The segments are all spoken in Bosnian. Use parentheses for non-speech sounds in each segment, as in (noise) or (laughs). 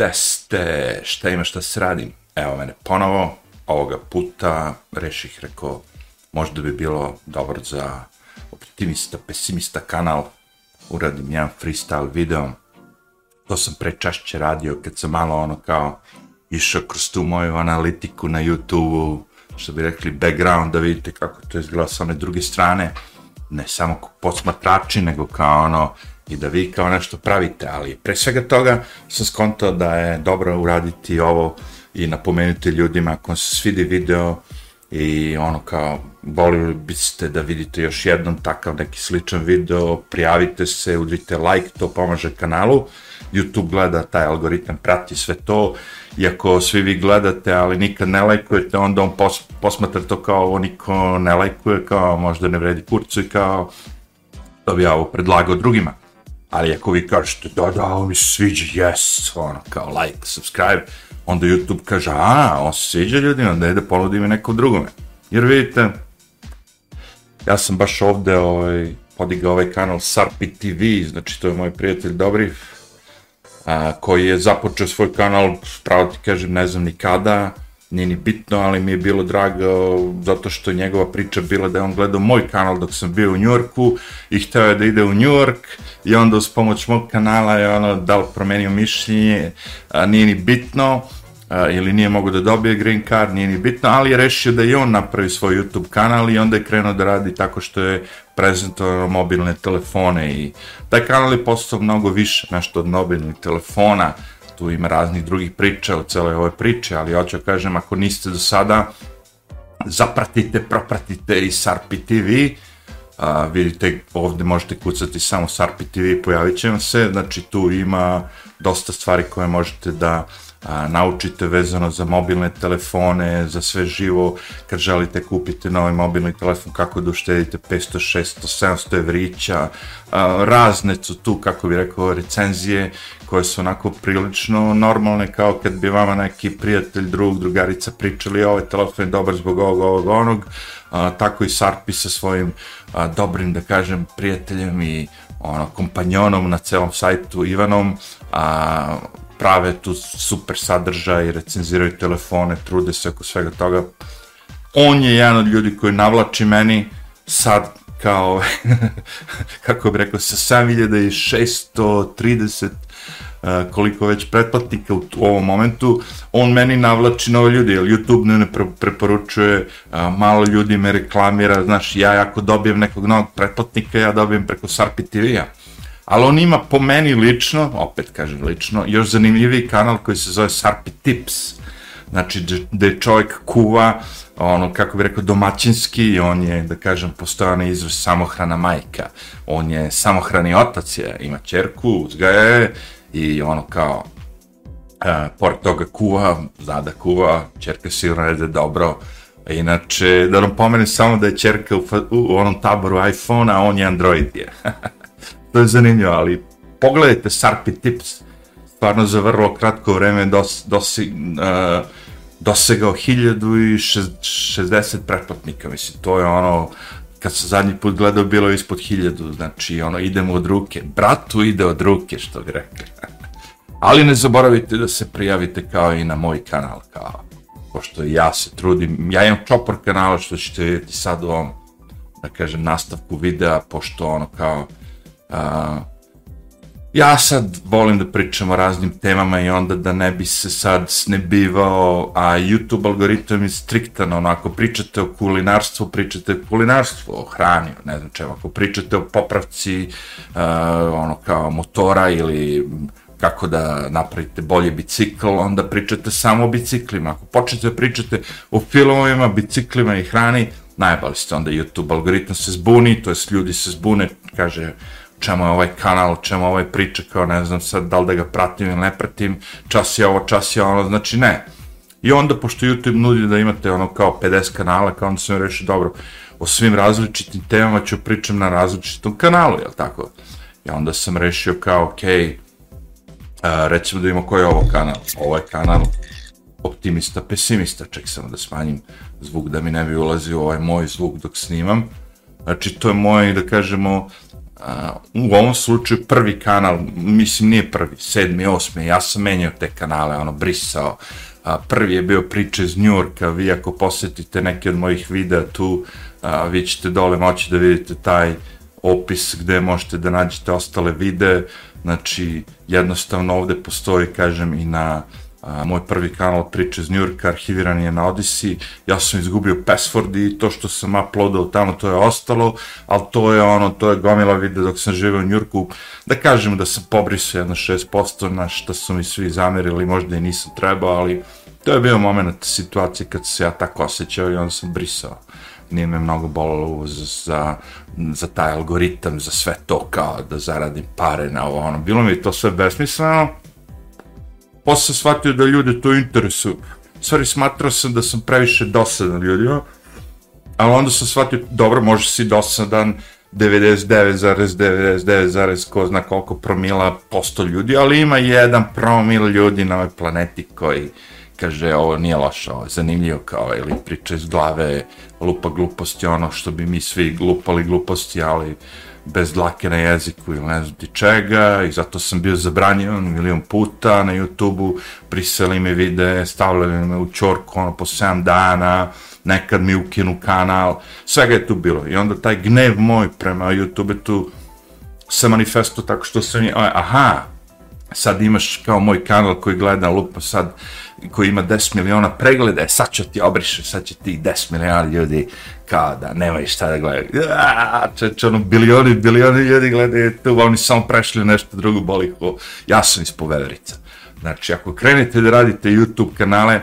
Gde? Šta ima šta se radim? Evo mene ponovo. Ovoga puta reših rekao možda bi bilo dobro za optimista, pesimista kanal. Uradim jedan freestyle video. To sam prečašće radio kad sam malo ono kao išao kroz tu moju analitiku na YouTube-u, što bi rekli background, da vidite kako to izgleda sa one druge strane. Ne samo posmatrači, nego kao ono, i da vi kao nešto pravite, ali pre svega toga sam skontao da je dobro uraditi ovo i napomenuti ljudima ako se svidi video i ono kao volili biste da vidite još jednom takav neki sličan video, prijavite se, udrite like, to pomaže kanalu. YouTube gleda, taj algoritam prati sve to, iako svi vi gledate, ali nikad ne lajkujete, onda on pos, posmatra to kao ovo niko ne lajkuje, kao možda ne vredi kurcu i kao to bi ja ovo predlagao drugima. Ali ako vi kažete, da, da, on mi se sviđa, yes, ono, kao like, subscribe, onda YouTube kaže, a, on se sviđa ljudima, da ide ponudi mi neko drugome. Jer vidite, ja sam baš ovde ovaj, podigao ovaj kanal Sarpi TV, znači to je moj prijatelj Dobri, a, koji je započeo svoj kanal, pravo ti kažem, ne znam ni kada, nije ni bitno, ali mi je bilo drago uh, zato što njegova priča bila da je on gledao moj kanal dok sam bio u Njorku i hteo je da ide u Njork i onda uz pomoć mog kanala je ono da li promenio mišljenje, a, nije ni bitno a, ili nije mogo da dobije green card, nije ni bitno, ali je rešio da i on napravi svoj YouTube kanal i onda je krenuo da radi tako što je prezentovao mobilne telefone i taj kanal je postao mnogo više nešto od mobilnih telefona, tu ima raznih drugih priča u celoj ovoj priči, ali hoću da kažem, ako niste do sada, zapratite, propratite i Sarpi TV, a, vidite, ovde možete kucati samo Sarpi TV, pojavit će vam se, znači tu ima dosta stvari koje možete da a, naučite vezano za mobilne telefone, za sve živo, kad želite kupiti novi mobilni telefon, kako da uštedite 500, 600, 700 evrića, a, razne su tu, kako bi rekao, recenzije koje su onako prilično normalne, kao kad bi vama neki prijatelj, drug, drugarica pričali, ovaj telefon je dobar zbog ovog, ovog, onog, a, tako i Sarpi sa svojim a, dobrim, da kažem, prijateljem i ono, kompanjonom na celom sajtu Ivanom, a, prave tu super sadržaj, recenziraju telefone, trude se oko svega toga. On je jedan od ljudi koji navlači meni sad kao, (laughs) kako bih rekao, sa 7630 Uh, eh, koliko već pretplatnika u, u ovom momentu, on meni navlači nove ljudi, jer YouTube ne pre, preporučuje, uh, malo ljudi me reklamira, znaš, ja ako dobijem nekog novog pretplatnika, ja dobijem preko Sarpi TV-a ali on ima po meni lično, opet kažem lično, još zanimljiviji kanal koji se zove Sarpi Tips, znači gde čovjek kuva, ono, kako bi rekao, domaćinski, on je, da kažem, postojana izraz samohrana majka, on je samohrani otac, je, ima čerku, uzgaje i ono kao, e, pored toga kuva, zna da kuva, čerka sigurno rede dobro, Inače, da vam pomenem samo da je čerka u, u onom taboru iPhone-a, a on je Android je. (laughs) to je zanimljivo, ali pogledajte Sarpi Tips, stvarno za vrlo kratko vreme dos, dosi, uh, dosegao 1060 pretplatnika, mislim, to je ono, kad sam zadnji put gledao, bilo ispod 1000, znači, ono, idemo od ruke, bratu ide od ruke, što bi rekli. (laughs) Ali ne zaboravite da se prijavite kao i na moj kanal, kao, pošto ja se trudim, ja imam čopor kanala, što ćete vidjeti sad u ovom, da kažem, nastavku videa, pošto ono, kao, A, ja sad volim da pričam o raznim temama i onda da ne bi se sad snebivao, a YouTube algoritam je striktan, ono, ako pričate o kulinarstvu, pričate o kulinarstvu, o hrani, ne znam čemu, ako pričate o popravci, uh, ono, kao motora ili kako da napravite bolje bicikl, onda pričate samo o biciklima. Ako počnete da pričate o filmovima, biciklima i hrani, najbali ste onda YouTube algoritam se zbuni, to jest ljudi se zbune, kaže, čemu je ovaj kanal, čemu ovaj priča, kao ne znam sad da li da ga pratim ili ne pratim, čas je ovo, čas je ono, znači ne. I onda, pošto YouTube nudi da imate ono kao 50 kanala, kao onda sam rešio, dobro, o svim različitim temama ću pričam na različitom kanalu, jel tako? I onda sam rešio kao, okay uh, recimo da imamo koji je ovo kanal. Ovo je kanal optimista, pesimista, ček samo da smanjim zvuk da mi ne bi ulazio ovaj moj zvuk dok snimam. Znači, to je moj, da kažemo, u ovom slučaju prvi kanal, mislim nije prvi, sedmi, osmi, ja sam menjao te kanale, ono, brisao, a, prvi je bio priče iz Njurka, vi ako posjetite neke od mojih videa tu, a, vi ćete dole moći da vidite taj opis gde možete da nađete ostale videe, znači jednostavno ovde postoji, kažem, i na a, moj prvi kanal priče iz Njurka, arhiviran je na Odisi, ja sam izgubio password i to što sam uploadao tamo, to je ostalo, ali to je ono, to je gomila videa dok sam živio u Njurku, da kažem da sam pobrisao jedno 6%, na što su mi svi zamerili, možda i nisam trebao, ali to je bio moment situacije kad se ja tako osjećao i onda sam brisao. Nije me mnogo bolalo za, za, za taj algoritam, za sve to kao da zaradim pare na ovo, ono, bilo mi to sve besmisleno, posle sam shvatio da ljude to interesuju, stvari smatrao sam da sam previše dosadan ljudima, ali onda sam shvatio, dobro, može si dosadan 99,99, ko zna koliko promila posto ljudi, ali ima jedan promil ljudi na ovoj planeti koji kaže ovo nije loše, ovo je zanimljivo kao ovaj ili priča iz glave, lupa gluposti, ono što bi mi svi glupali gluposti, ali bez dlake na jeziku ili ne znam ti čega i zato sam bio zabranjen milion puta na YouTube-u, priseli mi vide, stavljali me u čorku ono po 7 dana, nekad mi ukinu kanal, svega je tu bilo. I onda taj gnev moj prema YouTube tu se manifesto tako što sam je, aha, sad imaš kao moj kanal koji gleda lupa sad, koji ima 10 miliona pregleda, e, sad ću ti obriše, sad će ti 10 miliona ljudi kao da nemaju šta da gledaju. Čeče, ono, bilioni, bilioni ljudi gledaju tu, oni samo prešli nešto drugo, bolihu. Ja sam iz Povedrica. Znači, ako krenete da radite YouTube kanale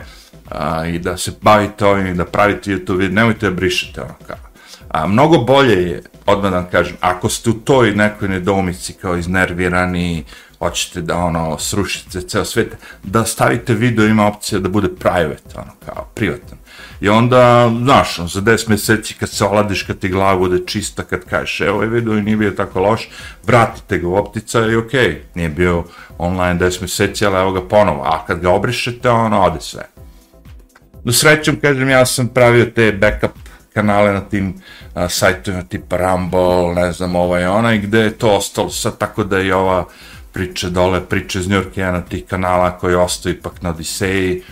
a, i da se bavite ovim i da pravite YouTube, nemojte da brišete ono kao. A, mnogo bolje je, odmah da vam kažem, ako ste u toj nekoj nedomici kao iznervirani, hoćete da ono srušite ceo svet, da stavite video ima opcija da bude private, ono kao privatan. I onda, znaš, ono, za 10 meseci kad se oladiš, kad ti glava bude čista, kad kažeš, evo ovaj video i nije bio tako loš, vratite ga u optica i okej, okay, nije bio online 10 meseci, ali evo ga ponovo, a kad ga obrišete, ono, ode sve. Do srećom, kažem, ja sam pravio te backup kanale na tim uh, sajtovima tipa Rumble, ne znam, ovaj onaj, gde je to ostalo sad, tako da je ova priče dole, priče iz Njurka, jedan od tih kanala koji ostao ipak na Odiseji,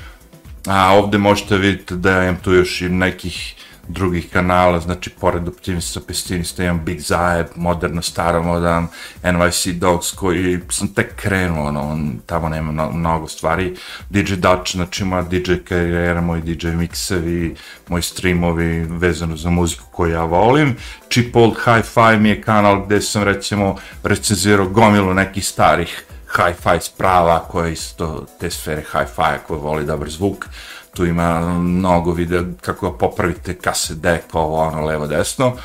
a ovde možete vidjeti da imam tu još i nekih drugih kanala, znači pored optimista, pesimista, imam Big Zajeb, moderno, staro, modern, NYC Dogs, koji sam tek krenuo, ono, on, tamo nema mnogo stvari, DJ Dutch, znači moja DJ karijera, moji DJ miksevi, moji streamovi vezano za muziku koju ja volim, Cheap Old Hi-Fi mi je kanal gde sam, recimo, recenzirao gomilu nekih starih hi-fi sprava koje isto te sfere hi-fi koje voli dobar zvuk, tu ima mnogo videa kako popravite kase deko, ovo ono, levo, desno,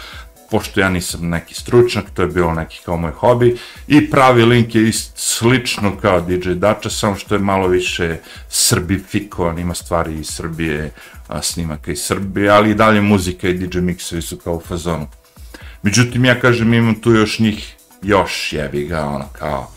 pošto ja nisam neki stručnjak, to je bilo neki kao moj hobi, i pravi link je ist, slično kao DJ Dača, samo što je malo više srbifikovan, ima stvari iz Srbije, a, snimaka iz Srbije, ali i dalje muzika i DJ miksevi su kao u fazonu. Međutim, ja kažem, imam tu još njih, još jebi ga, ono, kao,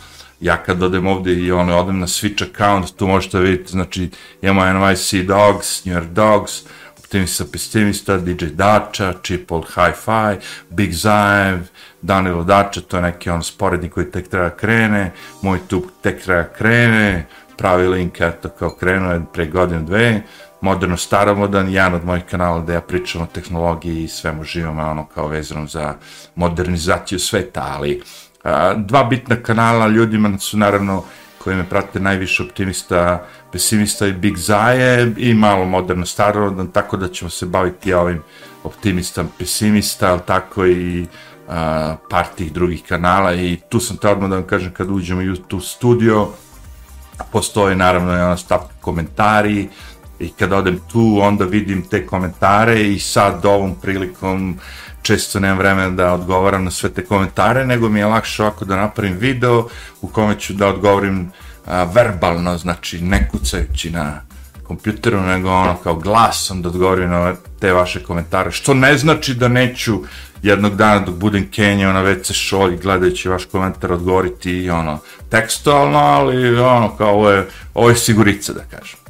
ja kad odem ovdje i ono, odem na Switch account, tu možete vidjeti, znači, imamo NYC Dogs, New York Dogs, Optimista Pessimista, DJ Dača, Chipol Hi-Fi, Big Zajev, Danilo Dača, to je neki on sporednik koji tek treba krene, moj tu tek treba krene, pravi link, eto, kao krenuo je pre godinu dve, moderno staromodan, jedan od mojih kanala da ja pričam o tehnologiji i svemu živom, ono kao vezano za modernizaciju sveta, ali dva bitna kanala ljudima su naravno koji me prate najviše optimista, pesimista i Big Zaje i malo moderno starodan, tako da ćemo se baviti ovim optimistom, pesimista, ali tako i a, par tih drugih kanala i tu sam te odmah da vam kažem kad uđemo u YouTube studio, postoje naravno jedna ono stavka komentari i kad odem tu onda vidim te komentare i sad ovom prilikom često nemam vremena da odgovaram na sve te komentare, nego mi je lakše ovako da napravim video u kome ću da odgovorim a, verbalno, znači ne kucajući na kompjuteru, nego ono kao glasom da odgovorim na te vaše komentare, što ne znači da neću jednog dana dok budem Kenja na WC šolj gledajući vaš komentar odgovoriti i ono tekstualno, ali ono kao ovo je, ovo je sigurica da kažem.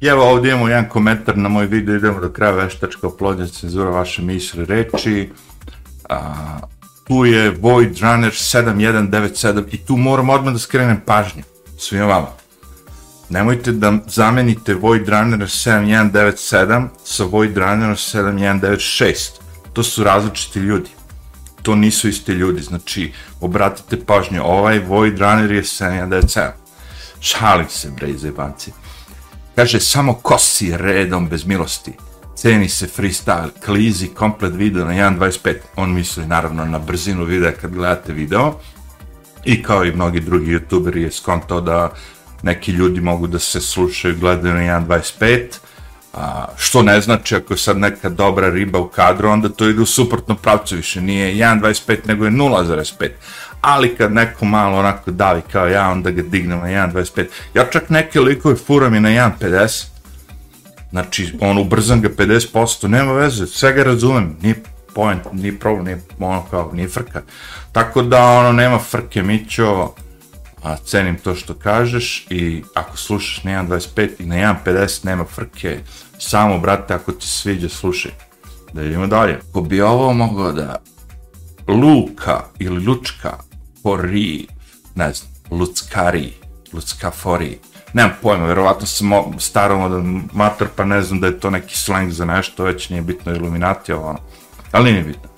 I evo ovdje imamo jedan komentar na moj video, idemo do kraja veštačka oplodnja cenzura vaše misle reči. A, tu je Void Runner 7197 i tu moram odmah da skrenem pažnju svima vama. Nemojte da zamenite Void Runner 7197 sa Void Runner 7196. To su različiti ljudi. To nisu isti ljudi. Znači, obratite pažnju, ovaj Void Runner je 7197. Šalim se, bre, iz. Kaže, samo kosi redom bez milosti. Ceni se freestyle, klizi, komplet video na 1.25, on misli naravno na brzinu videa kad gledate video, i kao i mnogi drugi youtuberi je skonto da neki ljudi mogu da se slušaju gledaju na 1.25, a, što ne znači ako je sad neka dobra riba u kadru, onda to ide u suprotnom pravcu. Više, nije 1.25 nego je 0.5, ali kad neko malo onako davi kao ja, onda ga dignem na 1.25, ja čak neke likove furam i na 1.50, Znači, on ubrzam ga 50%, nema veze, sve ga razumem, nije point, nije problem, nije ono kao, nije frka. Tako da, ono, nema frke, Mićo, a cenim to što kažeš i ako slušaš na 1.25 i na 1.50 nema frke, samo, brate, ako ti sviđa, slušaj. Da idemo dalje. Ko bi ovo mogao da Luka ili Lučka Fori, ne znam, Luckari, luckafori, nemam pojma, verovatno sam starom od mater, pa ne znam da je to neki slang za nešto, već nije bitno iluminatija, ono. Ali nije bitno.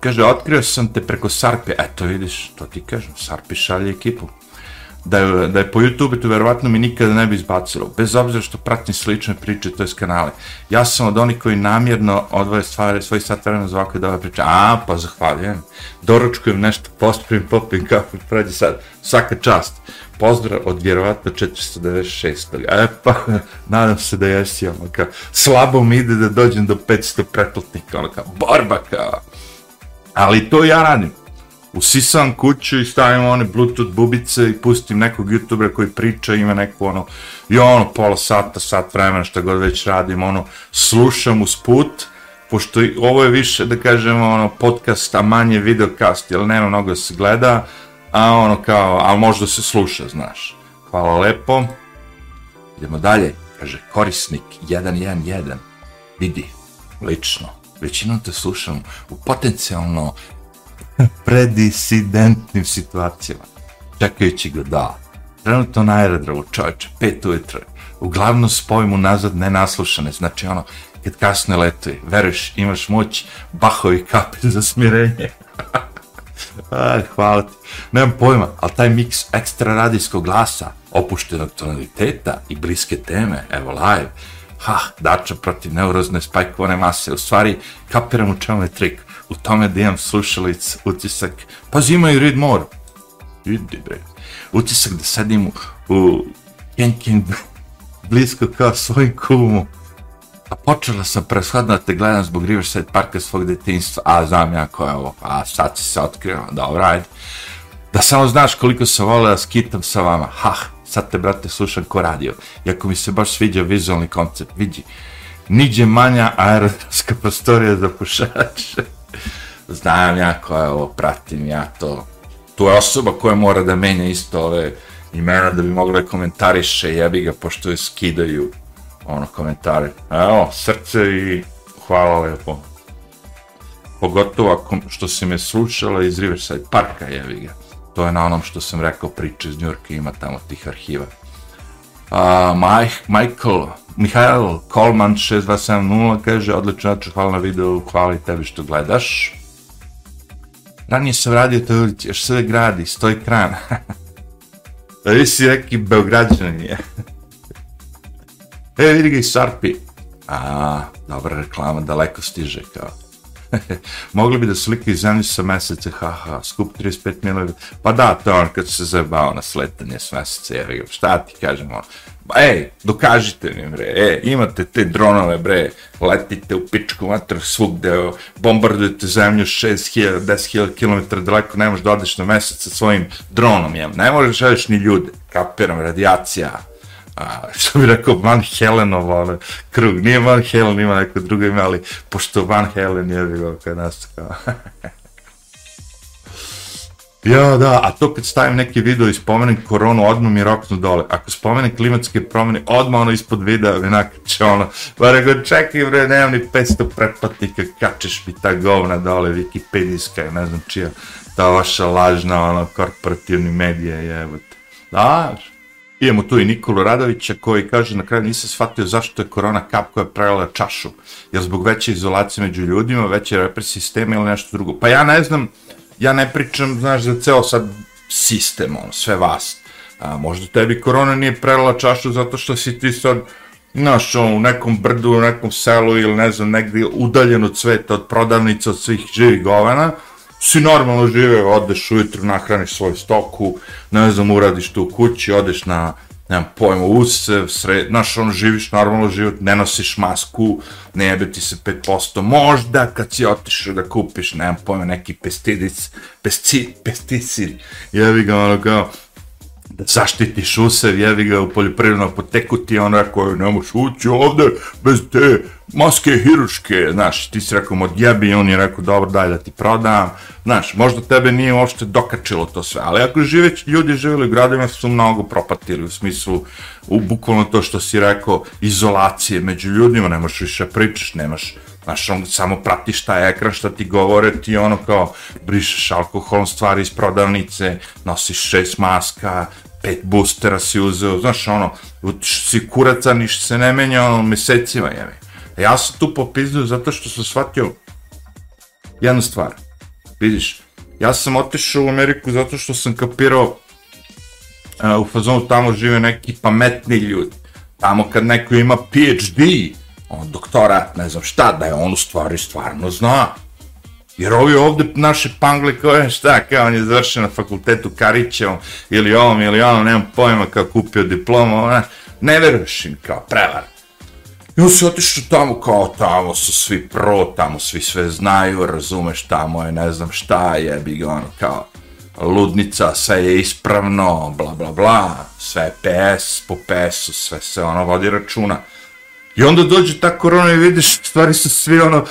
Kaže, otkrio sam te preko Sarpe, eto vidiš, to ti kažem, Sarpi šalje ekipu. Da je, da je po YouTube, to verovatno mi nikada ne bi izbacilo, bez obzira što pratim slične priče, to je kanale. Ja sam od onih koji namjerno odvoje stvari, svoj sat vremena za ovakve dobre priče. A, pa zahvaljujem. Doručkujem nešto, posprim, popim kafu, prađe sad. Svaka čast pozdrav od vjerovatno 496. E pa, nadam se da jesi, ono kao, slabo mi ide da dođem do 500 pretplatnika, ono kao, borba kao. Ali to ja radim. Usisam kuću i stavim one bluetooth bubice i pustim nekog youtubera koji priča, ima neku ono, i ono, pola sata, sat vremena, što god već radim, ono, slušam uz put, pošto ovo je više, da kažemo, ono, podcast, a manje videokast, jer nema mnogo da se gleda, a ono kao, ali možda se sluša, znaš. Hvala lepo. Idemo dalje. Kaže, korisnik 111. Vidi, lično. Većinom te slušam u potencijalno (laughs) predisidentnim situacijama. Čekajući ga da. Trenutno na aerodromu, čovječe, pet ujutro. Uglavnom spojim nazad nenaslušane. Znači ono, kad kasne letuje, veruješ, imaš moć, bahovi kape za smirenje. (laughs) Aj, hvala ti. Nemam pojma, ali taj miks ekstra radijskog glasa, opuštenog tonaliteta i bliske teme, evo live, ha, dača protiv neurozne spajkovane mase, u stvari, kapiram u čemu je trik, u tome da imam slušalic, utisak, pa zima i read more. Vidi bre. Utisak da sedim u, u Kenkin blisko kao svoj kumu. A počela sam preshodno da te gledam zbog Riverside parka svog detinstva, a znam ja ko je ovo, a sad si se otkrio, dobro, ajde. Da samo znaš koliko sam volio da skitam sa vama, ha, sad te, brate, slušam ko radio. Iako mi se baš sviđa vizualni koncept, vidi, niđe manja aerodromska prostorija za pušače. Znam ja koja je ovo, pratim ja to. Tu je osoba koja mora da menja isto ove imena da bi mogla komentariše, jebi ga, pošto je skidaju ono komentare. Evo, srce i hvala lepo. Pogotovo ako, što si me slušala iz Riverside Parka, jebi ga. To je na onom što sam rekao priče iz Njurka, ima tamo tih arhiva. Uh, Mike, Michael, Mihajl Kolman 6270 kaže, odlično, znači, hvala na videu, hvala i tebi što gledaš. Ranije sam radio to ulici, još sve gradi, stoji kran. da vi si neki beograđan je. (laughs) E, vidi ga i Sarpi. A, dobra reklama, daleko stiže, kao. (laughs) Mogli bi da slikaju zemlju sa mesece, haha, skup 35 miliona. Pa da, to on kad se zajebao na sletanje s mesece, jer šta ti kažemo, ej, dokažite mi, bre, e, imate te dronove, bre, letite u pičku vatr svugde, bombardujete zemlju 6000, 10.000 km daleko, ne možeš da odeš na mesec sa svojim dronom, jem, ne možeš da ni ljude, kapiram, radijacija, a, što bi rekao Van Helenov, ono, krug, nije Van Helen, ima neko drugo ime, ali pošto Van Helen je bilo kada nas kao. (laughs) Ja, da, a to kad stavim neki video i spomenem koronu, odmah mi roknu dole. Ako spomenem klimatske promjene, odmah ono ispod videa, mi nakače ono, pa rekao, čekaj bre, nemam ni 500 pretplatnika, kačeš mi ta govna dole, Wikipedijska, ne znam čija, ta vaša lažna, ono, korporativni medije, jebote. Da, Imamo tu i Nikolu Radovića koji kaže na kraju nisam shvatio zašto je korona kap koja je prelila čašu. Jer zbog veće izolacije među ljudima, veće represije sistema ili nešto drugo. Pa ja ne znam, ja ne pričam, znaš, za ceo sad sistem, ono, sve vas. A, možda tebi korona nije prelila čašu zato što si ti sad, znaš, ono, u nekom brdu, u nekom selu ili ne znam, negdje udaljen od sveta, od prodavnica, od svih živih govena, si normalno žive, odeš ujutru, nahraniš svoju stoku, ne znam, uradiš tu u kući, odeš na, nemam pojma, usev, sred, znaš, ono, živiš normalno život, ne nosiš masku, ne jebe ti se 5%, možda kad si otišao da kupiš, nemam pojma, neki pestidic, pesticid, pesticid, jebi ga, ono, kao, zaštitiš usev, jevi ga u poljoprivrednu apoteku, ti on rekao, ne moš ući ovde bez te maske hiruške, znaš, ti si rekao, mod jebi, on je rekao, dobro, daj da ti prodam, znaš, možda tebe nije uopšte dokačilo to sve, ali ako živeć, ljudi živjeli u gradima su mnogo propatili, u smislu, u bukvalno to što si rekao, izolacije među ljudima, ne možeš više pričaš, nemaš, Znaš, on samo prati šta je ekran, šta ti govore, ti ono kao brišeš alkoholom stvari iz prodavnice, nosiš šest maska, pet boostera si uzeo, znaš, ono, si kuraca, niš se ne menja, ono, mesecima, jevi. Ja sam tu popizdio zato što sam shvatio jednu stvar. Vidiš, ja sam otišao u Ameriku zato što sam kapirao uh, u fazonu tamo žive neki pametni ljudi. Tamo kad neko ima PhD, on doktora, ne znam šta, da je on u stvari stvarno zna. Jer ovi ovde naše pangle koje šta, kao on je završen na fakultetu Karićevom ili ovom ili onom, nemam pojma kao kupio diplomu, ona, ne veruješ im kao prevar. I on se otišao tamo kao tamo su svi pro, tamo svi sve znaju, razumeš, tamo je ne znam šta, jebi ga ono kao ludnica, sve je ispravno, bla bla bla, sve je PS, po PS-u, sve se ono vodi računa. I onda dođe ta korona i vidiš, stvari su svi ono,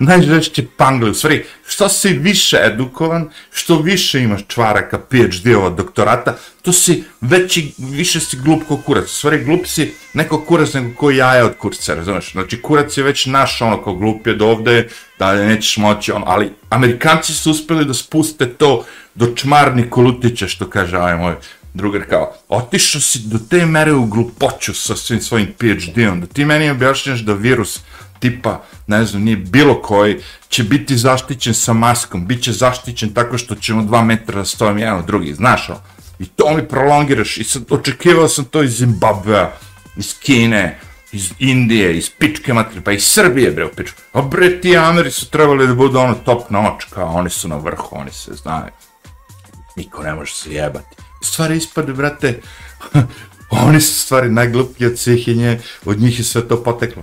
najžešće pangle, u stvari, što si više edukovan, što više imaš čvaraka, PhD-ova, doktorata, to si veći, više si glup ko kurac. U stvari, glup si neko kurac nego ko jaja od kurca, razumeš? Znači, kurac je već naš, ono, kao glup je do ovde, dalje nećeš moći, ono, ali Amerikanci su uspeli da spuste to do čmarni kolutića, što kaže ovaj moj drugar kao, otišao si do te mere u glupoću sa svim svojim PhD-om, da ti meni objašnjaš da virus tipa, ne znam, nije bilo koji, će biti zaštićen sa maskom, bit će zaštićen tako što ćemo dva metra da stojim jedan od drugih, znaš o? I to mi prolongiraš i sad očekivao sam to iz Zimbabvea, iz Kine, iz Indije, iz pičke matre, pa iz Srbije, bre, u pičku. A bre, ti Ameri su trebali da budu ono top noć, kao oni su na vrhu, oni se znaju. Niko ne može se jebati. Stvari ispade, brate, (laughs) oni su stvari najgluplji od svih i nje, od njih je sve to poteklo.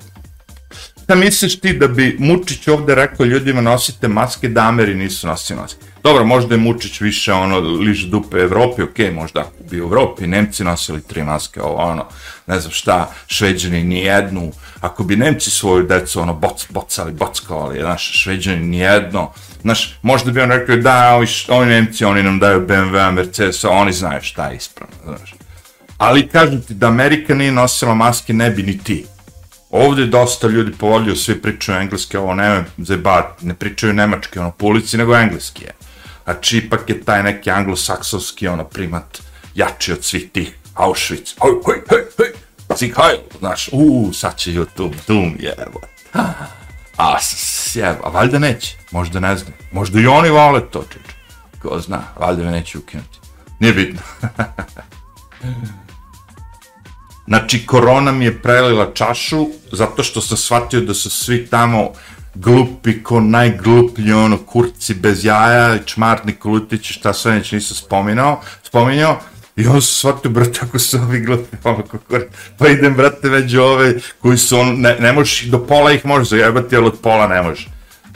Šta misliš ti da bi Mučić ovde rekao ljudima nosite maske, da Ameri nisu nosili maske? Dobro, možda je Mučić više ono liž dupe Evropi, ok, možda ako bi u Evropi Nemci nosili tri maske, ovo ono, ne znam šta, šveđani ni jednu, ako bi Nemci svoju decu ono boc, bocali, bockali, znaš, šveđani ni jedno, znaš, možda bi on rekao da, ovi, ovi Nemci, oni nam daju BMW, Mercedes, oni znaju šta je ispravno, znaš. Ali kažem ti da Amerika nije nosila maske, ne bi ni ti. Ovdje dosta ljudi povolio, svi pričaju engleski, ovo ne zebat, ne pričaju nemački, ono, po ulici, nego engleski je. Znači, ipak je taj neki anglosaksonski, ono, primat jači od svih tih Auschwitz, hoj, hoj, hoj, hoj, Sig Heil, znaš, uuu, sad će YouTube, dum, jebo. A, sjeba, a valjda neće, možda ne znam, možda i oni vole to, čeče. Ko zna, valjda me neće ukinuti. Nije bitno. (laughs) Znači, korona mi je prelila čašu, zato što sam shvatio da su svi tamo glupi ko najgluplji, ono, kurci bez jaja, čmartni kolutići, šta sve neće nisam spominao, spominjao, I on se shvatio, brate, ako su ovi glupi, ono, kako, pa idem, brate, među ove koji su, on, ne, ne možeš, do pola ih možeš zajebati, ali od pola ne možeš.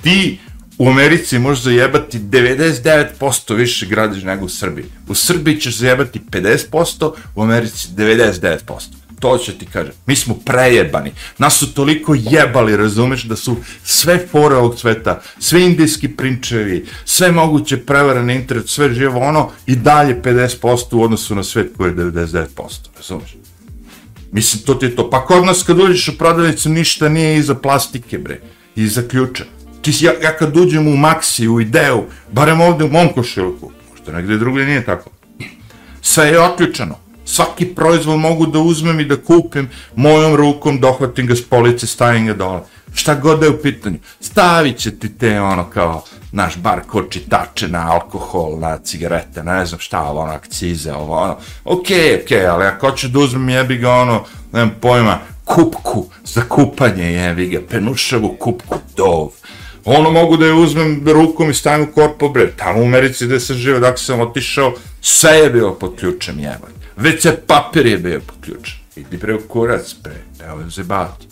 Ti u Americi možeš zajebati 99% više gradiš nego u Srbiji. U Srbiji ćeš zajebati 50%, u Americi 99% to će ti kažem. Mi smo prejebani. Nas su toliko jebali, razumeš, da su sve fore ovog sveta, sve indijski prinčevi, sve moguće prevare na internet, sve živo ono, i dalje 50% u odnosu na svet koji je 99%, razumeš? Mislim, to ti je to. Pa kod nas kad uđeš u prodavnicu, ništa nije iza plastike, bre, iza ključa. Ti si, ja, ja kad uđem u Maxi, u Ideu, barem ovde u mom košilku, možda negde drugdje nije tako, sve je otključano. Svaki proizvod mogu da uzmem i da kupim mojom rukom, dohvatim ga s police, stavim ga dole. Šta god da je u pitanju. Stavit će ti te ono kao naš bar kočitače na alkohol, na cigarete, ne znam šta, ovo ono, akcize, ovo ono. Okej, okay, okej, okay, ali ako hoću da uzmem jebi ga ono, nemam pojma, kupku za kupanje jebi ga, penušavu kupku, dov. Ono mogu da je uzmem rukom i stavim u korpo, bre, tamo u Americi gde sam živo, dakle sam otišao, sve je bilo pod ključem jebanje. Već papir je bio poključen. Idi pre u kurac, pre, nemoj se bati.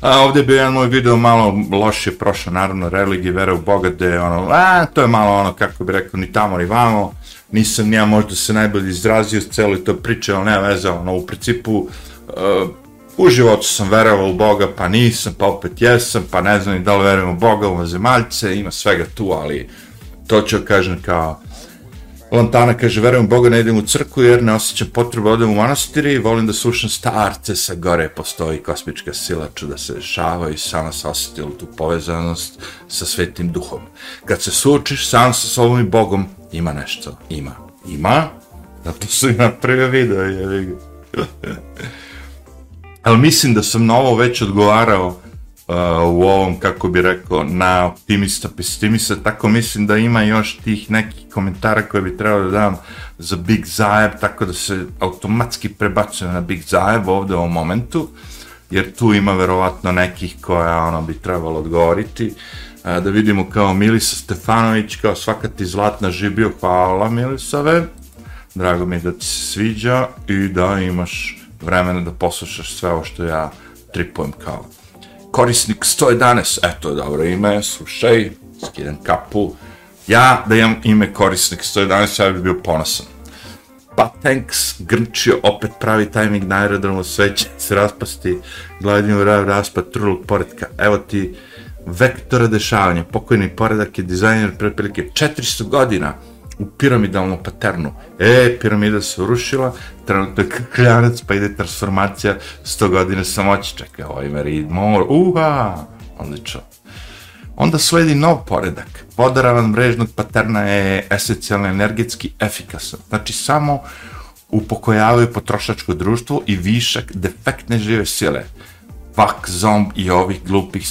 A ovdje je bio jedan moj video malo loše prošao, naravno, religije, vera u Boga, gde ono, a, to je malo ono, kako bi rekao, ni tamo, ni vamo, nisam ja možda se najbolje izrazio s celoj to priče, ali nema veze, ono, u principu, uh, u životu sam verovao u Boga, pa nisam, pa opet jesam, pa ne znam ni da li verujem u Boga, u zemaljce, ima svega tu, ali to ću kažem kao, Lantana kaže, verujem Boga, ne idem u crku jer ne osjećam potrebu odem u manastiri i volim da slušam starce sa gore, postoji kosmička sila, čuda se dešava i sama se osjetila tu povezanost sa svetim duhom. Kad se suočiš sam sa sobom i Bogom, ima nešto, ima, ima, zato su i napravio video, je (laughs) Ali mislim da sam na ovo već odgovarao uh, u ovom, kako bi rekao, na optimista, pesimista, tako mislim da ima još tih nekih komentara koje bi trebalo da dam za Big Zajeb, tako da se automatski prebacuje na Big Zajeb ovde u ovom momentu, jer tu ima verovatno nekih koja ono bi trebalo odgovoriti. Uh, da vidimo kao Milisa Stefanović, kao svaka ti zlatna žibio, hvala Milisave, drago mi je da ti se sviđa i da imaš vremena da poslušaš sve ovo što ja tripujem kao korisnik 111, eto dobro ime, slušaj, skidam kapu. Ja da imam ime korisnik 111, ja bih bio ponosan. Pa thanks, Grčio opet pravi tajming na aerodromu, sve će se raspasti, gledim u rav raspad trulog poredka. Evo ti vektora dešavanja, pokojni poredak je dizajner pre prilike 400 godina, u piramidalnu paternu. E, piramida se urušila, trenutno je kljanac, pa ide transformacija, 100 godine samoći, čekaj, ovaj merid, mor, uha, odlično. Onda sledi nov poredak. Vodaravan mrežnog paterna je esencijalno energetski efikasan. Znači, samo upokojavaju potrošačko društvo i višak defektne žive sile. Vak, zomb i ovih glupih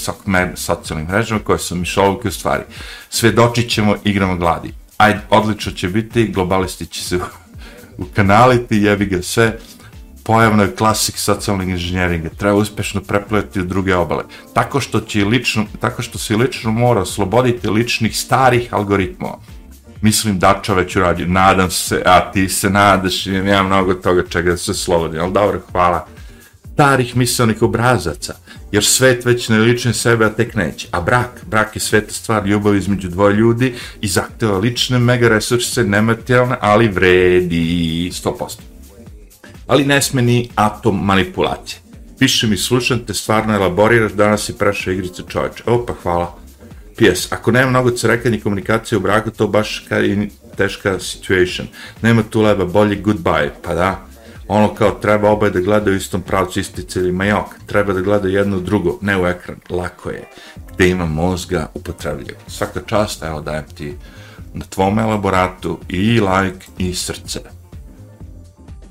socijalnih mrežama koje su mišolovke u stvari. Svedočit ćemo igramo gladi aj, odlično će biti, globalisti će se ukanaliti, jebi ga sve, pojavno je klasik socijalnog inženjeringa, treba uspešno prepletiti u druge obale. Tako što, će lično, tako što se lično mora osloboditi ličnih starih algoritmova. Mislim da čoveć uradio, nadam se, a ti se nadaš, ja mnogo toga čega se slobodim, ali dobro, hvala. Starih miselnih obrazaca, jer svet već ne lične sebe, a tek neće. A brak, brak je sveta stvar ljubav između dvoje ljudi i zahteva lične mega resurse, nematerijalne, ali vredi 100%. Ali ne sme ni atom manipulacije. Piše mi, slušam te, stvarno elaboriraš, danas si prešao igrice čovječe. Opa, hvala. PS, ako nema mnogo cerekanja komunikacije u braku, to baš je teška situation. Nema tu leba, bolji goodbye, pa da ono kao treba oboje da gledaju u istom pravcu isti cijeli majok, treba da gledaju jedno drugo, ne u ekran, lako je, gde ima mozga upotrebljivo. Svaka čast, evo dajem ti na tvom elaboratu i like i srce.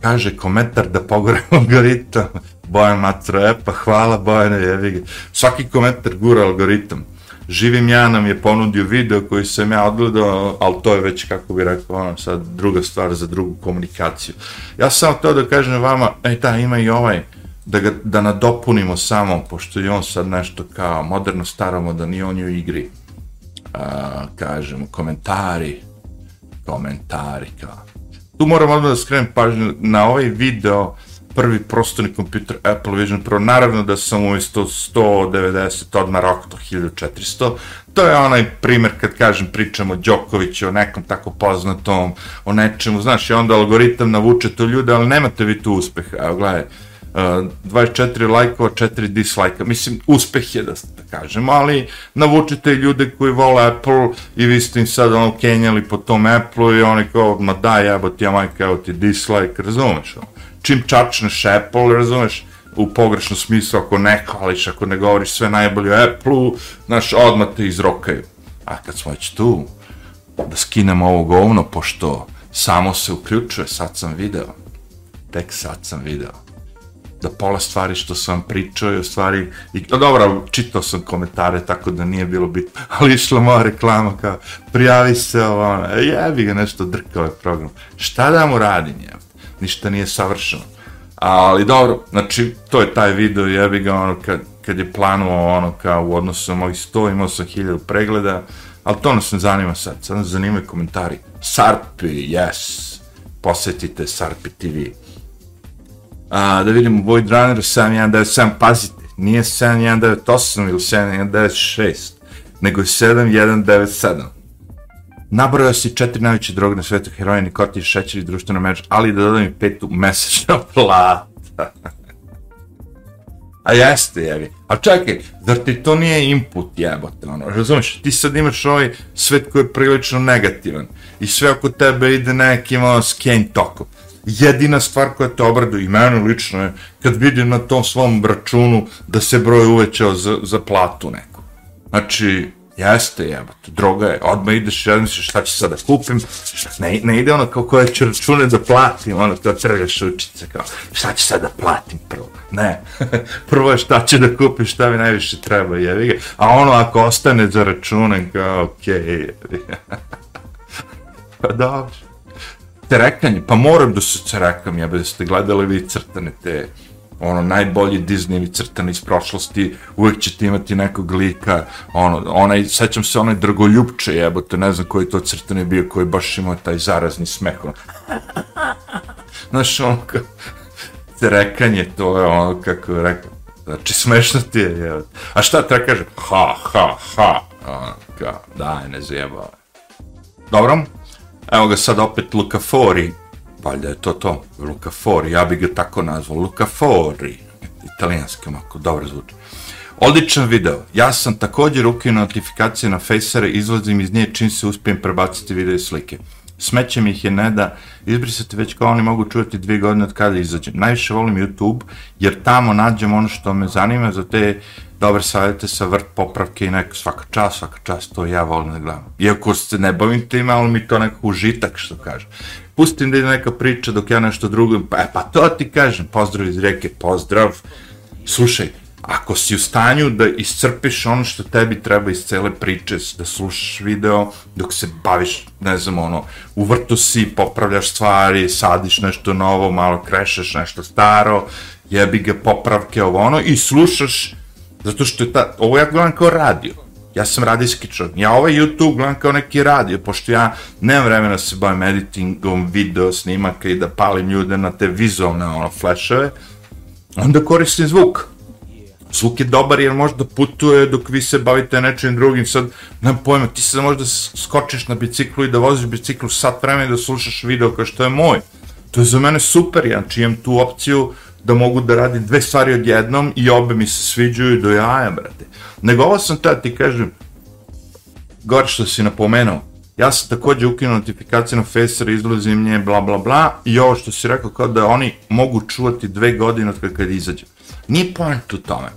Kaže komentar da pogore (laughs) algoritam, Bojan Matro, e pa hvala Bojane, jevi ga. Svaki komentar gura algoritam živim ja nam je ponudio video koji sam ja odgledao, ali to je već, kako bi rekao, ono, sad druga stvar za drugu komunikaciju. Ja sam to da kažem vama, ej, da, ima i ovaj, da, ga, da nadopunimo samo, pošto je on sad nešto kao moderno staramo, da nije on u igri. A, kažem, komentari, komentari, kao. Tu moram odmah da skrenem pažnju na ovaj video, prvi prostorni kompjuter Apple Vision Pro, naravno da sam umjesto 190 odmah rokto 1400, to je onaj primjer kad kažem pričamo o Đokoviću, o nekom tako poznatom, o nečemu, znaš, i onda algoritam navuče to ljude, ali nemate vi tu uspeh, evo gledaj, eh, 24 lajkova, 4 dislajka. Mislim, uspeh je da, da kažemo, ali navučite ljude koji vole Apple i vi ste im sad ono kenjali po tom Apple i oni kao, ma daj, evo ti ja majka, evo ti dislike, razumeš? Ono. Čim čačneš Apple, razumeš? u pogrešnom smislu, ako ne hvališ, ako ne govoriš sve najbolje o Apple-u, znaš, odmah te izrokaju. A kad smo već tu, da skinemo ovo govno, pošto samo se uključuje, sad sam video, tek sad sam video da pola stvari što sam vam pričao je u stvari, i, no dobro, čitao sam komentare, tako da nije bilo bitno, ali išla moja reklama kao, prijavi se ovo, ono, e, jebi ga nešto drkao je program. Šta da mu radim, jebi? Ništa nije savršeno. Ali dobro, znači, to je taj video, jebi ga, ono, kad, kad je planuo, ono, kao u odnosu na mojih 100, imao sam 1000 pregleda, ali to nas ne zanima sad, sad nas zanimaju komentari. Sarpi, yes, posjetite Sarpi TV a, da vidimo Void Runner 7197, pazite, nije 7198 ili 7196, nego je 7197. Nabrojao si četiri najveće droge na svetu, heroin, nikotin, šećer i društvena meč, ali da dodam i petu mesečna (laughs) plata. A jeste, jevi. A čekaj, zar ti to nije input, jebote, ono, razumiješ? Ti sad imaš ovaj svet koji je prilično negativan i sve oko tebe ide nekim, ono, skein tokom jedina stvar koja te obraduje i mene lično je kad vidim na tom svom računu da se broj uvećao za, za platu neku. Znači, jeste jebate, droga je, odmah ideš ja misliš šta ću sad kupim, ne, ne ide ono kao koje ću račune da platim, ono to trgaš učice, kao šta ću sad da platim prvo, ne, (laughs) prvo je šta će da kupim, šta mi najviše treba, jevi ga, a ono ako ostane za račune, kao okej, okay, jevi (laughs) pa dobro. Cerekanje, pa moram da se cerekam, ja da ste gledali vi crtane te, ono, najbolji Disneyevi crtani iz prošlosti, uvek ćete imati nekog lika, ono, onaj, sećam se onaj drgoljubče, jebote, ne znam koji to crtani bio, koji baš imao taj zarazni smeh, ono, znaš, ono, kao, trekanje, to je ono, kako je rekao, znači, smešno ti je, jebote, a šta te kaže, ha, ha, ha, ono, kao, daj, ne zjebao, dobro, Evo ga sad opet Luka Fori. Valjda je to to, Luca Fori, ja bih ga tako nazvao, Luca Fori. Italijanski, omako, dobro zvuči. Odličan video. Ja sam također ukinuo notifikacije na Facere, izlazim iz nje čim se uspijem prebaciti video i slike. Smeće mi ih je ne da izbrisati već kao oni mogu čuvati dvije godine od kada izađem. Najviše volim YouTube jer tamo nađem ono što me zanima za te dobre savjete sa vrt popravke i neko svaka čas, svaka čas, to ja volim da gledam. Iako se ne bavim tim, ali mi to nekako užitak, što kažem. Pustim da je neka priča dok ja nešto drugo, pa, e, pa to ti kažem, pozdrav iz reke, pozdrav. Slušaj, ako si u stanju da iscrpiš ono što tebi treba iz cele priče, da slušaš video, dok se baviš, ne znam, ono, u vrtu si, popravljaš stvari, sadiš nešto novo, malo krešeš nešto staro, jebi ga popravke, ovo ono, i slušaš Zato što je ta, ovo ja gledam kao radio. Ja sam radijski čovjek. Ja ovaj YouTube gledam kao neki radio, pošto ja nemam vremena se bavim editingom, video snimaka i da palim ljude na te vizualne ono, flashove. Onda koristim zvuk. Zvuk je dobar jer možda putuje dok vi se bavite nečim drugim. Sad, nemam pojma, ti sad možda skočiš na biciklu i da voziš biciklu sat vremena i da slušaš video kao što je moj. To je za mene super, ja imam tu opciju da mogu da radim dve stvari odjednom i obe mi se sviđaju do jaja, brate. Nego ovo sam tada ti kažem, gore što si napomenuo, ja sam također ukinuo notifikacije na Facer, izlazim nje, bla, bla, bla, i ovo što si rekao, kao da oni mogu čuvati dve godine od kada izađe. Nije point u tome.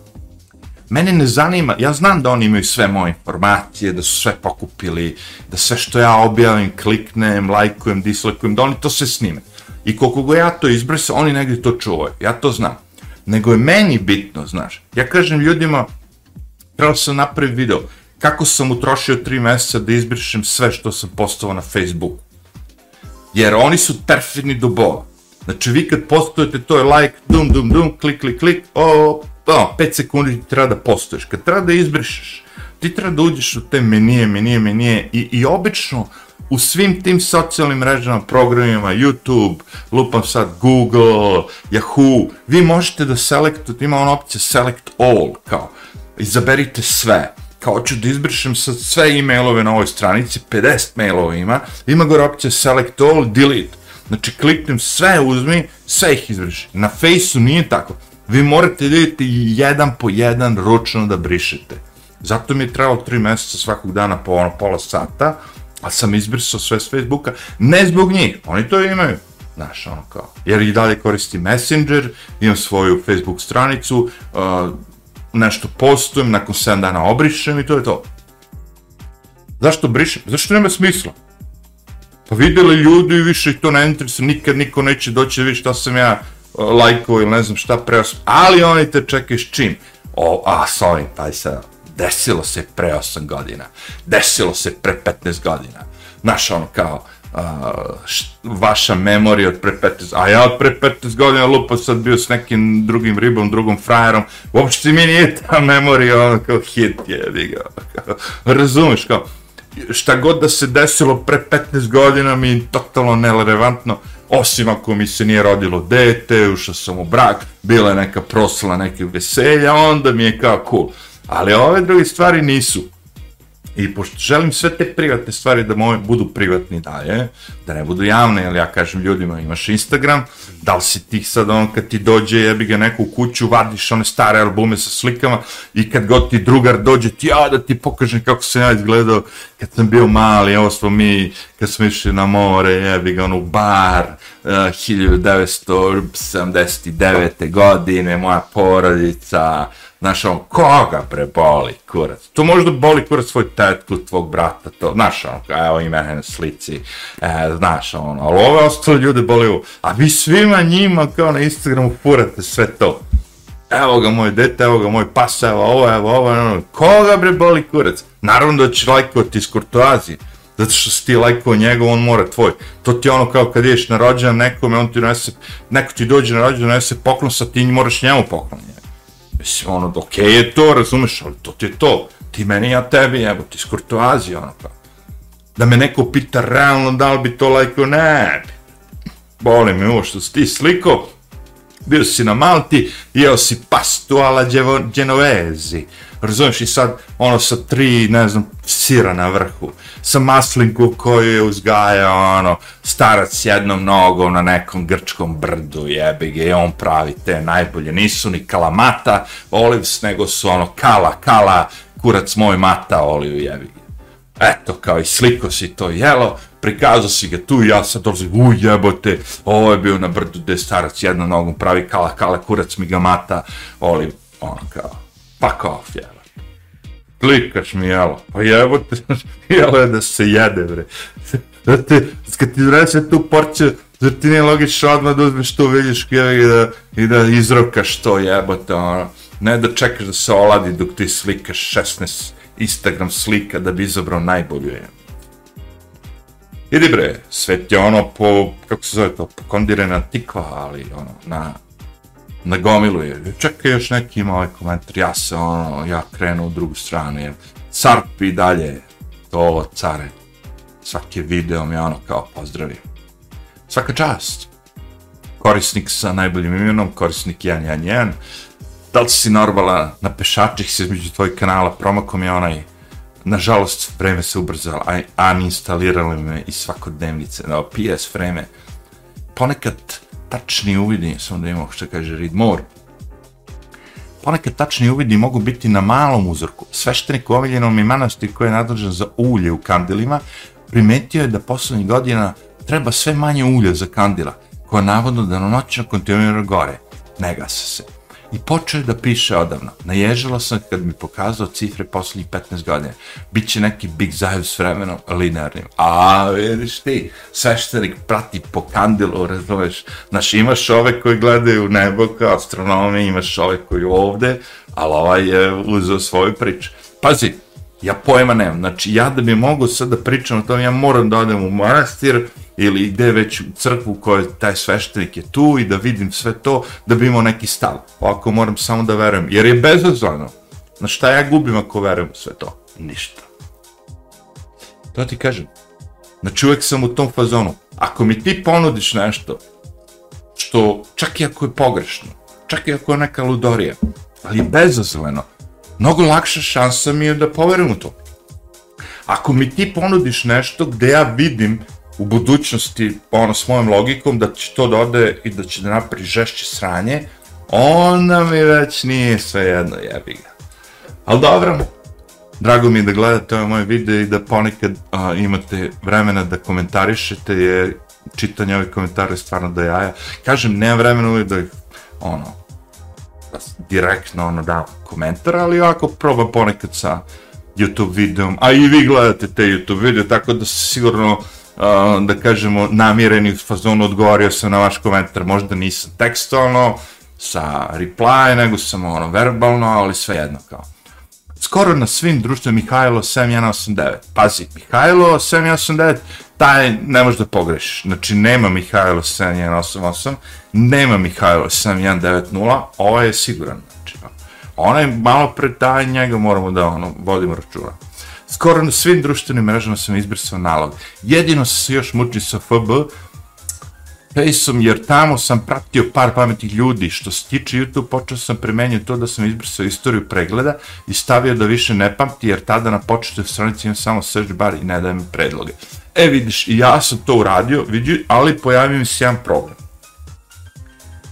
Mene ne zanima, ja znam da oni imaju sve moje informacije, da su sve pokupili, da sve što ja objavim, kliknem, lajkujem, dislikujem, da oni to sve snime. I koliko go ja to izbrisao, oni negdje to čuvaju. Ja to znam. Nego je meni bitno, znaš. Ja kažem ljudima, trebalo sam napraviti video, kako sam utrošio tri mjeseca da izbrišem sve što sam postao na Facebooku. Jer oni su perfidni do bola. Znači, vi kad postojete, to je like, dum, dum, dum, klik, klik, klik, o, o, 5 sekundi ti treba da postoješ. Kad treba da izbrišeš, ti treba da uđeš u te menije, menije, menije i, i obično, u svim tim socijalnim mrežama, programima, YouTube, lupam sad Google, Yahoo, vi možete da selektujete, ima ona opcija select all, kao, izaberite sve, kao hoću da izbrišem sad sve e-mailove na ovoj stranici, 50 mailova ima, ima gore opcija select all, delete, znači kliknem sve, uzmi, sve ih izbriši. Na Faceu nije tako, vi morate da idete jedan po jedan ručno da brišete. Zato mi je trebalo 3 mjeseca svakog dana po ono pola sata, ali sam izbrisao sve s Facebooka, ne zbog njih, oni to imaju, znaš, ono kao, jer i dalje koristi Messenger, imam svoju Facebook stranicu, uh, nešto postujem, nakon 7 dana obrišem i to je to. Zašto brišem? Zašto nema smisla? Pa vidjeli ljudi i više to ne interesuje, nikad niko neće doći da vidi šta sam ja uh, ili ne znam šta preos, ali oni te čekaju s čim? O, a, sorry, taj se, desilo se pre 8 godina, desilo se pre 15 godina. Znaš, ono kao, uh, š, vaša memorija od pre 15, a ja od pre 15 godina lupo sad bio s nekim drugim ribom, drugom frajerom, uopšte mi nije ta memorija, ono kao hit je, diga, (laughs) razumeš, kao, šta god da se desilo pre 15 godina mi je totalno nerelevantno, osim ako mi se nije rodilo dete, ušao sam u brak, bila je neka prosla, neke veselja, onda mi je kao cool. Ali ove druge stvari nisu. I pošto želim sve te privatne stvari da moje budu privatni dalje, da ne budu javne, jer ja kažem ljudima imaš Instagram, da li si ti sad on kad ti dođe jebi ga neku kuću, vadiš one stare albume sa slikama i kad god ti drugar dođe ti ja da ti pokažem kako sam ja izgledao kad sam bio mali, evo smo mi kad smo išli na more, jebi ga ono bar, eh, uh, 1979. godine, moja porodica, Znaš, on, koga preboli, kurac? To možda boli kurac svoj tetku, tvog brata, to, znaš, on, evo i mene na slici, e, znaš, on, ali ove ostale ljude boli ovo. A vi svima njima, kao na Instagramu, furate sve to. Evo ga moj dete, evo ga moj pas, evo ovo, evo ovo, evo, koga bre boli kurac? Naravno da će lajkovati iz kurtoazije. Zato što si ti lajkao njegov, on mora tvoj. To ti je ono kao kad ideš na rođendan nekome, on ti donese, neko ti dođe na rođendan, donese poklon, sa ti moraš njemu poklon. Mislim, ono, okej okay je to, razumeš, ali to ti je to. Ti meni, ja tebi, evo, ti skurtoazija, ono, kao. Da me neko pita realno da li bi to lajko, ne, boli mi ovo što si ti sliko, bio si na Malti, jeo si pastu ala genovezi, razumiješ, i sad ono sa tri, ne znam, sira na vrhu, sa maslinku koju je uzgajao, ono, starac s jednom nogom na nekom grčkom brdu, jebi ga, i on pravi te najbolje, nisu ni kalamata olives, nego su ono, kala, kala, kurac moj mata oliju, jebi ga. Eto, kao i sliko si to jelo, prikazao si ga tu i ja sad dolazim, u jebote, ovo je bio na brdu gde starac jednom nogom pravi kala, kala, kurac mi ga mata, oli, ono kao, fuck off, jelo. Klikaš mi jelo, pa jebote, (laughs) jelo je da se jede, bre. (laughs) Da te, kad ti vreće tu porče, zar ti nije logično odmah da uzmeš tu viljušku i da, i da izrokaš to jebote, ono. Ne da čekaš da se oladi dok ti slikaš 16 Instagram slika da bi izabrao najbolju jebote. Idi bre, svet je ono po, kako se zove to, po kondirena tikva, ali ono, na, na gomilu je. Čekaj još neki ima ovaj komentar, ja se ono, ja krenu u drugu stranu, jer carp i dalje, to care, svaki video mi ono kao pozdravi. Svaka čast. Korisnik sa najboljim imenom, korisnik 111, da li si normala na pešačih se između tvojih kanala, promakom je onaj, nažalost, vreme se ubrzalo, a uninstalirali me i svakodnevnice, no, PS vreme, ponekad tačni uvidi, sam da imamo što kaže read more, ponekad tačni uvidi mogu biti na malom uzorku. Sveštenik u omiljenom i manastir koji je nadležan za ulje u kandilima, primetio je da poslednjih godina treba sve manje ulja za kandila, koja navodno da na noćno kontinuira gore. Ne gasa se i počeo da piše odavno. Naježila sam kad mi pokazao cifre posljednjih 15 godina. Biće neki big zajev s vremenom linearnim. A, vidiš ti, sveštenik prati po kandilu, razumeš. Znaš, imaš ove koji gledaju nebo kao astronomi, imaš ove koji ovde, ali ovaj je uzeo svoju priču. Pazi, ja pojma nemam. Znači, ja da bi mogu sad da pričam o tom, ja moram da odem u manastir, ili gde već u crkvu koja taj sveštenik je tu i da vidim sve to, da bi imao neki stav. Ovako moram samo da verujem, jer je bezazvano. Na znači, šta ja gubim ako verujem sve to? Ništa. To ti kažem. Znači uvek sam u tom fazonu. Ako mi ti ponudiš nešto, što čak i ako je pogrešno, čak i ako je neka ludorija, ali je bezazleno, mnogo lakša šansa mi je da poverujem u to. Ako mi ti ponudiš nešto gde ja vidim u budućnosti, ono, s mojom logikom, da će to dode i da će da napravi žešće sranje, onda mi već nije sve jedno, jebi ga. Ali dobro, drago mi je da gledate ove moje videe i da ponekad a, imate vremena da komentarišete, jer čitanje ovih komentara je stvarno da jaja. Kažem, nemam vremena uvijek da ih, ono, direktno ono da komentar, ali ovako probam ponekad sa YouTube videom, a i vi gledate te YouTube video, tako da se sigurno, uh, da kažemo, namireni fazonu odgovorio sam na vaš komentar, možda nisam tekstualno, sa reply, nego sam ono verbalno, ali sve jedno kao. Skoro na svim društvenim Mihajlo 7189. Pazi, Mihajlo 7189, taj ne može da pogrešiš. Znači, nema Mihajlo 7188, nema Mihajlo 7190, ovo ovaj je siguran. Znači, pa. onaj malo pre taj, njega moramo da ono, vodimo računa. Skoro na svim društvenim mrežama sam izbrisao nalog. Jedino se još muči sa FB, Faceom, jer tamo sam pratio par pametnih ljudi. Što se tiče YouTube, počeo sam premenio to da sam izbrisao istoriju pregleda i stavio da više ne pamti, jer tada na početnoj stranici imam samo search bar i ne dajem mi predloge. E vidiš, i ja sam to uradio, vidi, ali pojavio mi se jedan problem.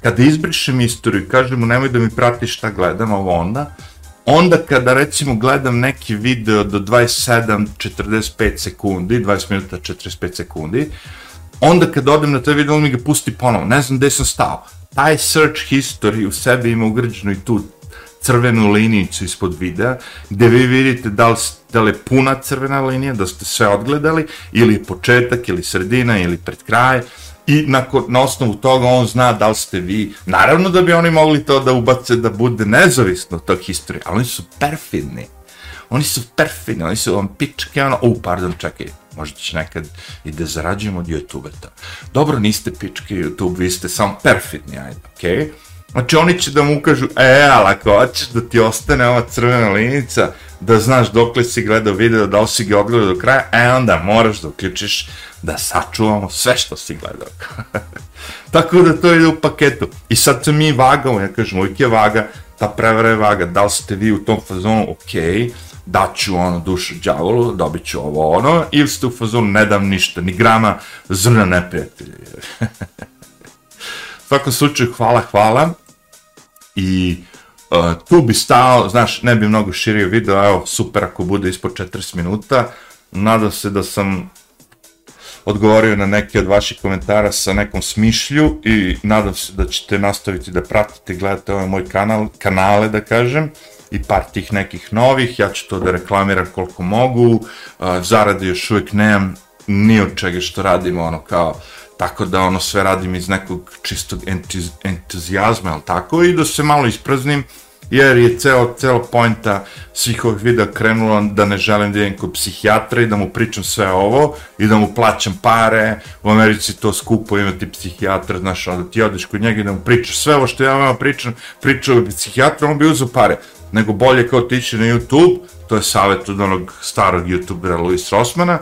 Kada izbrišem istoriju i kažem mu nemoj da mi prati šta gledam, ovo onda, onda kada recimo gledam neki video do 27-45 sekundi, 20 minuta 45 sekundi, onda kad odem na taj video, on mi ga pusti ponovo, ne znam gde sam stao. Taj search history u sebi ima ugrađenu i tu crvenu linijicu ispod videa, gde vi vidite da li, da li je puna crvena linija, da ste sve odgledali, ili početak, ili sredina, ili pred kraj, i na, na osnovu toga on zna da li ste vi, naravno da bi oni mogli to da ubace da bude nezavisno tog historije, ali oni su perfidni, oni su perfidni, oni su vam pičke, ono, u, pardon, čekaj, možda će nekad i da zarađujemo od YouTube-a. Dobro, niste pičke YouTube, vi ste samo perfidni, ajde, okej? Okay? Znači oni će da mu ukažu, e, ali ako hoćeš da ti ostane ova crvena linica, da znaš dok li si gledao video, da li si ga odgledao do kraja, e onda moraš da uključiš da sačuvamo sve što si gledao. (laughs) Tako da to ide u paketu. I sad se mi vagamo, ja kažem, uvijek je vaga, ta prevara je vaga, da li ste vi u tom fazonu, okej, okay, daću ono dušu džavolu, dobit ću ovo ono, ili ste u fazonu, ne dam ništa, ni grama zrna neprijatelja. (laughs) svakom slučaju, hvala, hvala. I uh, tu bi stao, znaš, ne bi mnogo širio video, evo, super ako bude ispod 40 minuta. Nadam se da sam odgovorio na neke od vaših komentara sa nekom smišlju i nadam se da ćete nastaviti da pratite i gledate ovaj moj kanal, kanale, da kažem i par tih nekih novih, ja ću to da reklamiram koliko mogu, e, uh, zarade još uvijek nemam ni od čega što radimo ono kao, tako da ono sve radim iz nekog čistog entuz, entuzijazma, ali tako, i da se malo ispraznim, jer je ceo, ceo pojnta svih ovih videa krenulo da ne želim da idem kod psihijatra i da mu pričam sve ovo i da mu plaćam pare, u Americi to skupo imati psihijatra, znaš, onda ti odeš kod njega i da mu pričaš sve ovo što ja vam pričam, pričao bi psihijatra, on bi uzao pare. Nego bolje kao tići na YouTube, to je savjet od onog starog youtubera Luis Rosmana,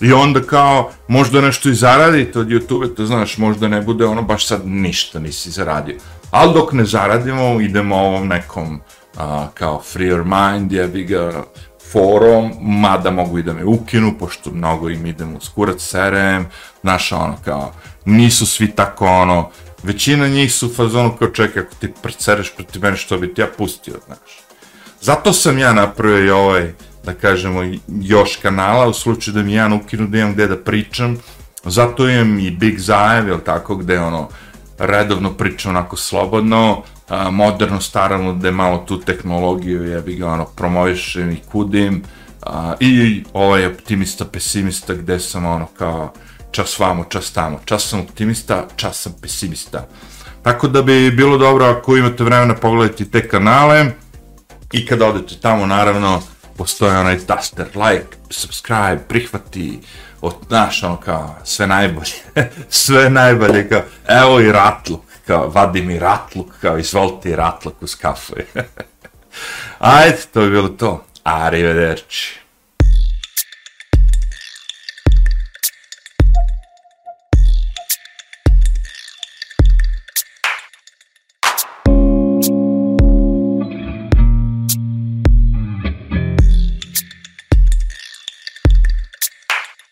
i onda kao možda nešto i zaradite od YouTube, to znaš, možda ne bude ono baš sad ništa nisi zaradio. Ali dok ne zaradimo, idemo ovom nekom a, kao free your mind, je bi ga forum, mada mogu i da me ukinu, pošto mnogo im idemo uz skurac serem, znaš, ono, kao, nisu svi tako, ono, većina njih su u fazonu kao čekaj, ako ti prcereš protiv mene, što bi ti ja pustio, znaš. Zato sam ja napravio i ovaj, da kažemo, još kanala, u slučaju da mi ja ukinu da imam gde da pričam, zato imam i Big Zajev, jel tako, gde ono, redovno pričam onako slobodno, a, moderno, starano, gde malo tu tehnologiju, ja bih ga ono, promovišem i kudim, a, i ovaj optimista, pesimista, gde sam ono kao, čas vamo, čas tamo, čas sam optimista, čas sam pesimista. Tako da bi bilo dobro ako imate vremena pogledati te kanale, I kada odete tamo, naravno, postoje onaj taster, like, subscribe, prihvati, od znaš, ono kao, sve najbolje, (laughs) sve najbolje, kao, evo i ratluk, kao, vadi mi ratluk, kao, izvolite i ratluk uz kafu. (laughs) Ajde, to je bilo to. Arrivederci.